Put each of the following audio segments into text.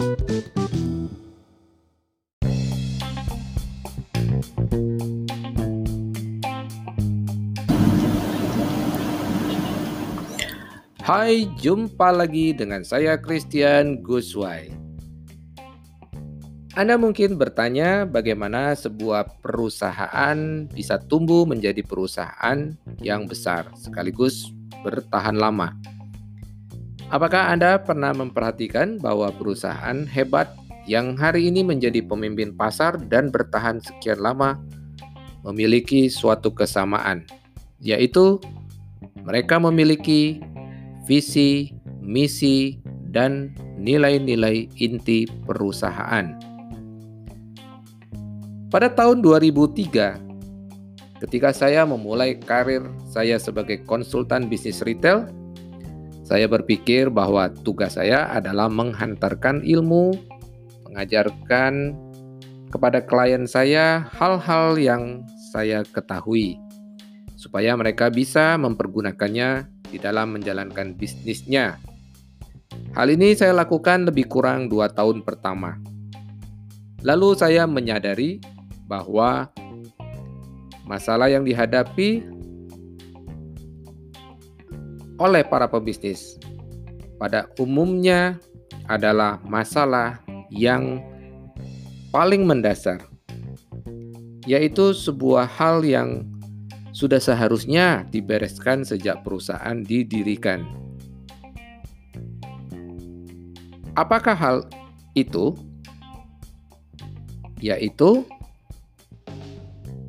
Hai, jumpa lagi dengan saya Christian Guswai. Anda mungkin bertanya bagaimana sebuah perusahaan bisa tumbuh menjadi perusahaan yang besar sekaligus bertahan lama. Apakah Anda pernah memperhatikan bahwa perusahaan hebat yang hari ini menjadi pemimpin pasar dan bertahan sekian lama memiliki suatu kesamaan, yaitu mereka memiliki visi, misi, dan nilai-nilai inti perusahaan. Pada tahun 2003, ketika saya memulai karir saya sebagai konsultan bisnis retail, saya berpikir bahwa tugas saya adalah menghantarkan ilmu, mengajarkan kepada klien saya hal-hal yang saya ketahui, supaya mereka bisa mempergunakannya di dalam menjalankan bisnisnya. Hal ini saya lakukan lebih kurang dua tahun pertama. Lalu saya menyadari bahwa masalah yang dihadapi oleh para pebisnis pada umumnya adalah masalah yang paling mendasar, yaitu sebuah hal yang sudah seharusnya dibereskan sejak perusahaan didirikan. Apakah hal itu? Yaitu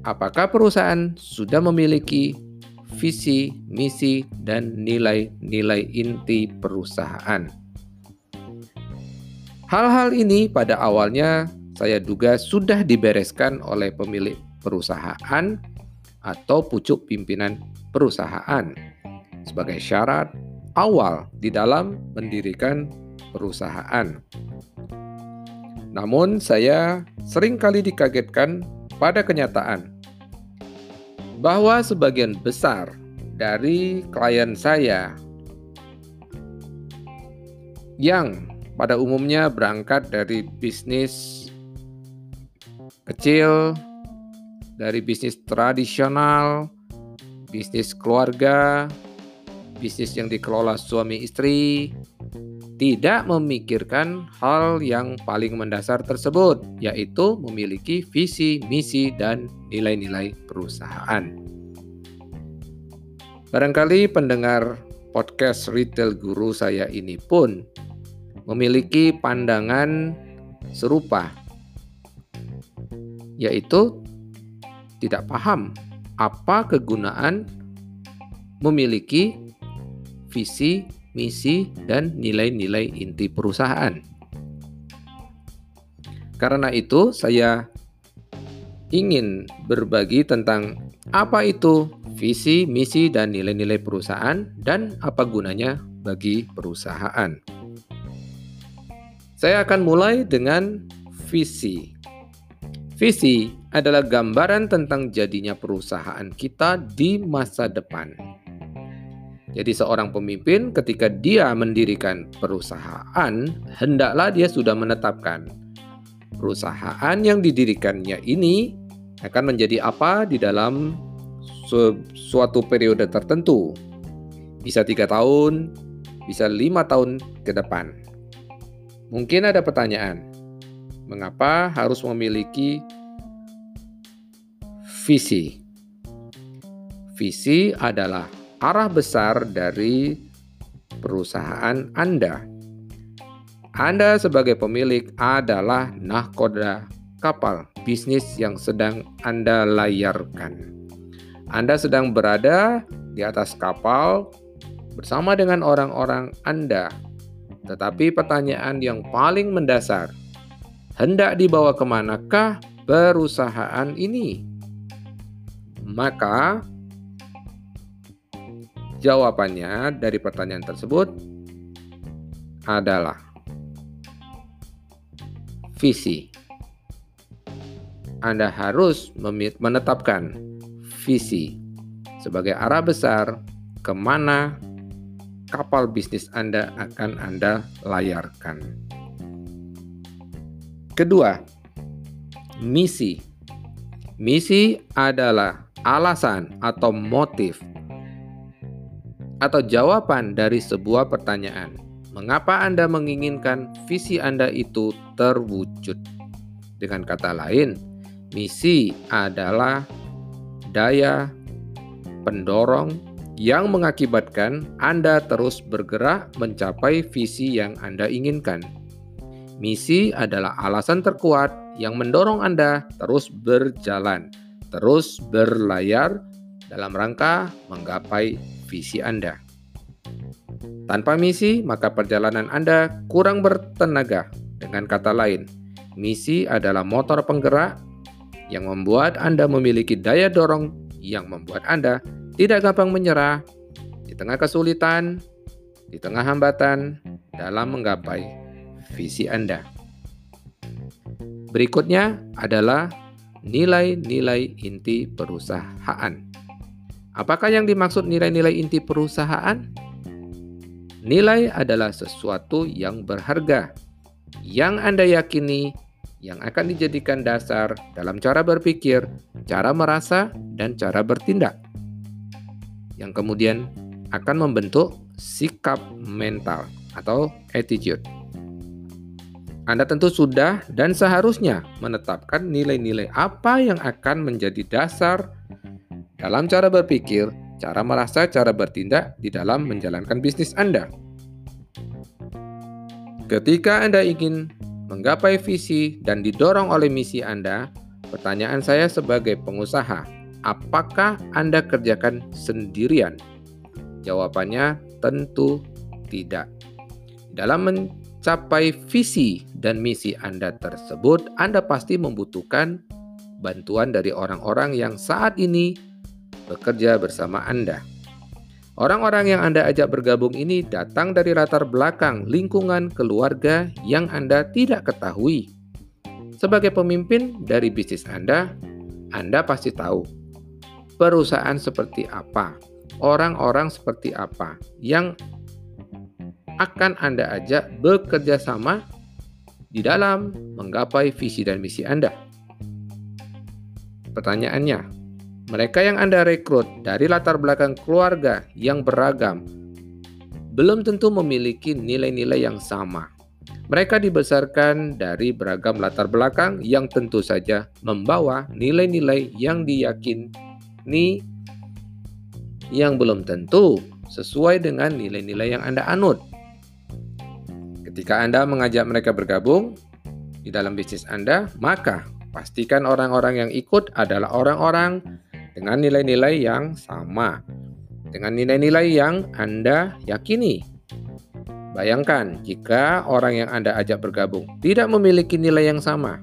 apakah perusahaan sudah memiliki visi, misi, dan nilai-nilai inti perusahaan. Hal-hal ini pada awalnya saya duga sudah dibereskan oleh pemilik perusahaan atau pucuk pimpinan perusahaan sebagai syarat awal di dalam mendirikan perusahaan. Namun saya sering kali dikagetkan pada kenyataan bahwa sebagian besar dari klien saya yang pada umumnya berangkat dari bisnis kecil, dari bisnis tradisional, bisnis keluarga, bisnis yang dikelola suami istri, tidak memikirkan hal yang paling mendasar tersebut, yaitu memiliki visi, misi, dan nilai-nilai perusahaan. Barangkali pendengar podcast Retail Guru saya ini pun memiliki pandangan serupa, yaitu tidak paham apa kegunaan memiliki visi, misi, dan nilai-nilai inti perusahaan. Karena itu, saya ingin berbagi tentang apa itu visi, misi, dan nilai-nilai perusahaan, dan apa gunanya bagi perusahaan. Saya akan mulai dengan visi. Visi adalah gambaran tentang jadinya perusahaan kita di masa depan. Jadi seorang pemimpin ketika dia mendirikan perusahaan, hendaklah dia sudah menetapkan perusahaan yang didirikannya ini akan menjadi apa di dalam suatu periode tertentu. Bisa tiga tahun, bisa lima tahun ke depan. Mungkin ada pertanyaan, mengapa harus memiliki visi? Visi adalah arah besar dari perusahaan Anda. Anda sebagai pemilik adalah nahkoda kapal bisnis yang sedang Anda layarkan. Anda sedang berada di atas kapal bersama dengan orang-orang Anda. Tetapi pertanyaan yang paling mendasar, hendak dibawa ke manakah perusahaan ini? Maka Jawabannya dari pertanyaan tersebut adalah visi. Anda harus menetapkan visi sebagai arah besar ke mana kapal bisnis Anda akan Anda layarkan. Kedua, misi. Misi adalah alasan atau motif atau jawaban dari sebuah pertanyaan. Mengapa Anda menginginkan visi Anda itu terwujud? Dengan kata lain, misi adalah daya pendorong yang mengakibatkan Anda terus bergerak mencapai visi yang Anda inginkan. Misi adalah alasan terkuat yang mendorong Anda terus berjalan, terus berlayar dalam rangka menggapai visi Anda. Tanpa misi, maka perjalanan Anda kurang bertenaga. Dengan kata lain, misi adalah motor penggerak yang membuat Anda memiliki daya dorong yang membuat Anda tidak gampang menyerah di tengah kesulitan, di tengah hambatan dalam menggapai visi Anda. Berikutnya adalah nilai-nilai inti perusahaan. Apakah yang dimaksud nilai-nilai inti perusahaan? Nilai adalah sesuatu yang berharga, yang Anda yakini, yang akan dijadikan dasar dalam cara berpikir, cara merasa, dan cara bertindak, yang kemudian akan membentuk sikap mental atau attitude. Anda tentu sudah dan seharusnya menetapkan nilai-nilai apa yang akan menjadi dasar dalam cara berpikir, cara merasa, cara bertindak di dalam menjalankan bisnis Anda. Ketika Anda ingin menggapai visi dan didorong oleh misi Anda, pertanyaan saya sebagai pengusaha, apakah Anda kerjakan sendirian? Jawabannya tentu tidak. Dalam mencapai visi dan misi Anda tersebut, Anda pasti membutuhkan bantuan dari orang-orang yang saat ini bekerja bersama Anda. Orang-orang yang Anda ajak bergabung ini datang dari latar belakang lingkungan keluarga yang Anda tidak ketahui. Sebagai pemimpin dari bisnis Anda, Anda pasti tahu perusahaan seperti apa, orang-orang seperti apa yang akan Anda ajak bekerja sama di dalam menggapai visi dan misi Anda. Pertanyaannya, mereka yang Anda rekrut dari latar belakang keluarga yang beragam belum tentu memiliki nilai-nilai yang sama. Mereka dibesarkan dari beragam latar belakang yang tentu saja membawa nilai-nilai yang diyakini yang belum tentu sesuai dengan nilai-nilai yang Anda anut. Ketika Anda mengajak mereka bergabung di dalam bisnis Anda, maka pastikan orang-orang yang ikut adalah orang-orang dengan nilai-nilai yang sama, dengan nilai-nilai yang Anda yakini. Bayangkan jika orang yang Anda ajak bergabung tidak memiliki nilai yang sama,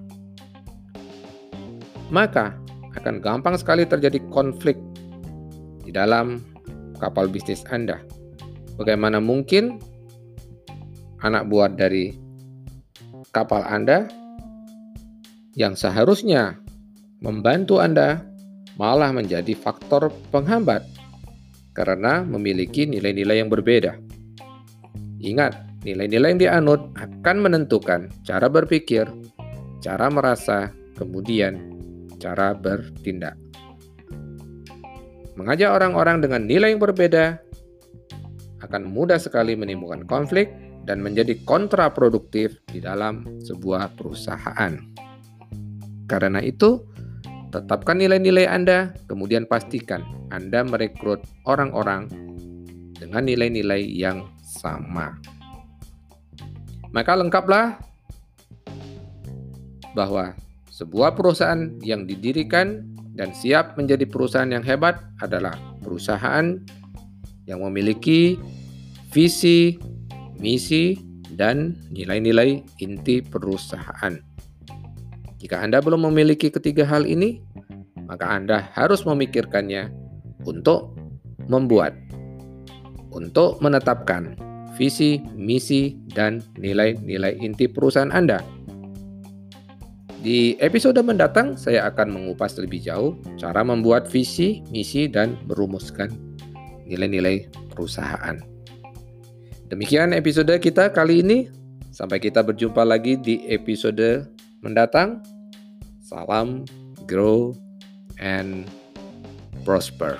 maka akan gampang sekali terjadi konflik di dalam kapal bisnis Anda. Bagaimana mungkin anak buah dari kapal Anda yang seharusnya membantu Anda malah menjadi faktor penghambat karena memiliki nilai-nilai yang berbeda. Ingat, nilai-nilai yang dianut akan menentukan cara berpikir, cara merasa, kemudian cara bertindak. Mengajak orang-orang dengan nilai yang berbeda akan mudah sekali menimbulkan konflik dan menjadi kontraproduktif di dalam sebuah perusahaan. Karena itu, Tetapkan nilai-nilai Anda, kemudian pastikan Anda merekrut orang-orang dengan nilai-nilai yang sama. Maka lengkaplah bahwa sebuah perusahaan yang didirikan dan siap menjadi perusahaan yang hebat adalah perusahaan yang memiliki visi, misi, dan nilai-nilai inti perusahaan. Jika Anda belum memiliki ketiga hal ini, maka Anda harus memikirkannya untuk membuat, untuk menetapkan visi, misi, dan nilai-nilai inti perusahaan Anda. Di episode mendatang, saya akan mengupas lebih jauh cara membuat visi, misi, dan merumuskan nilai-nilai perusahaan. Demikian episode kita kali ini. Sampai kita berjumpa lagi di episode mendatang. Salam, grow, and prosper.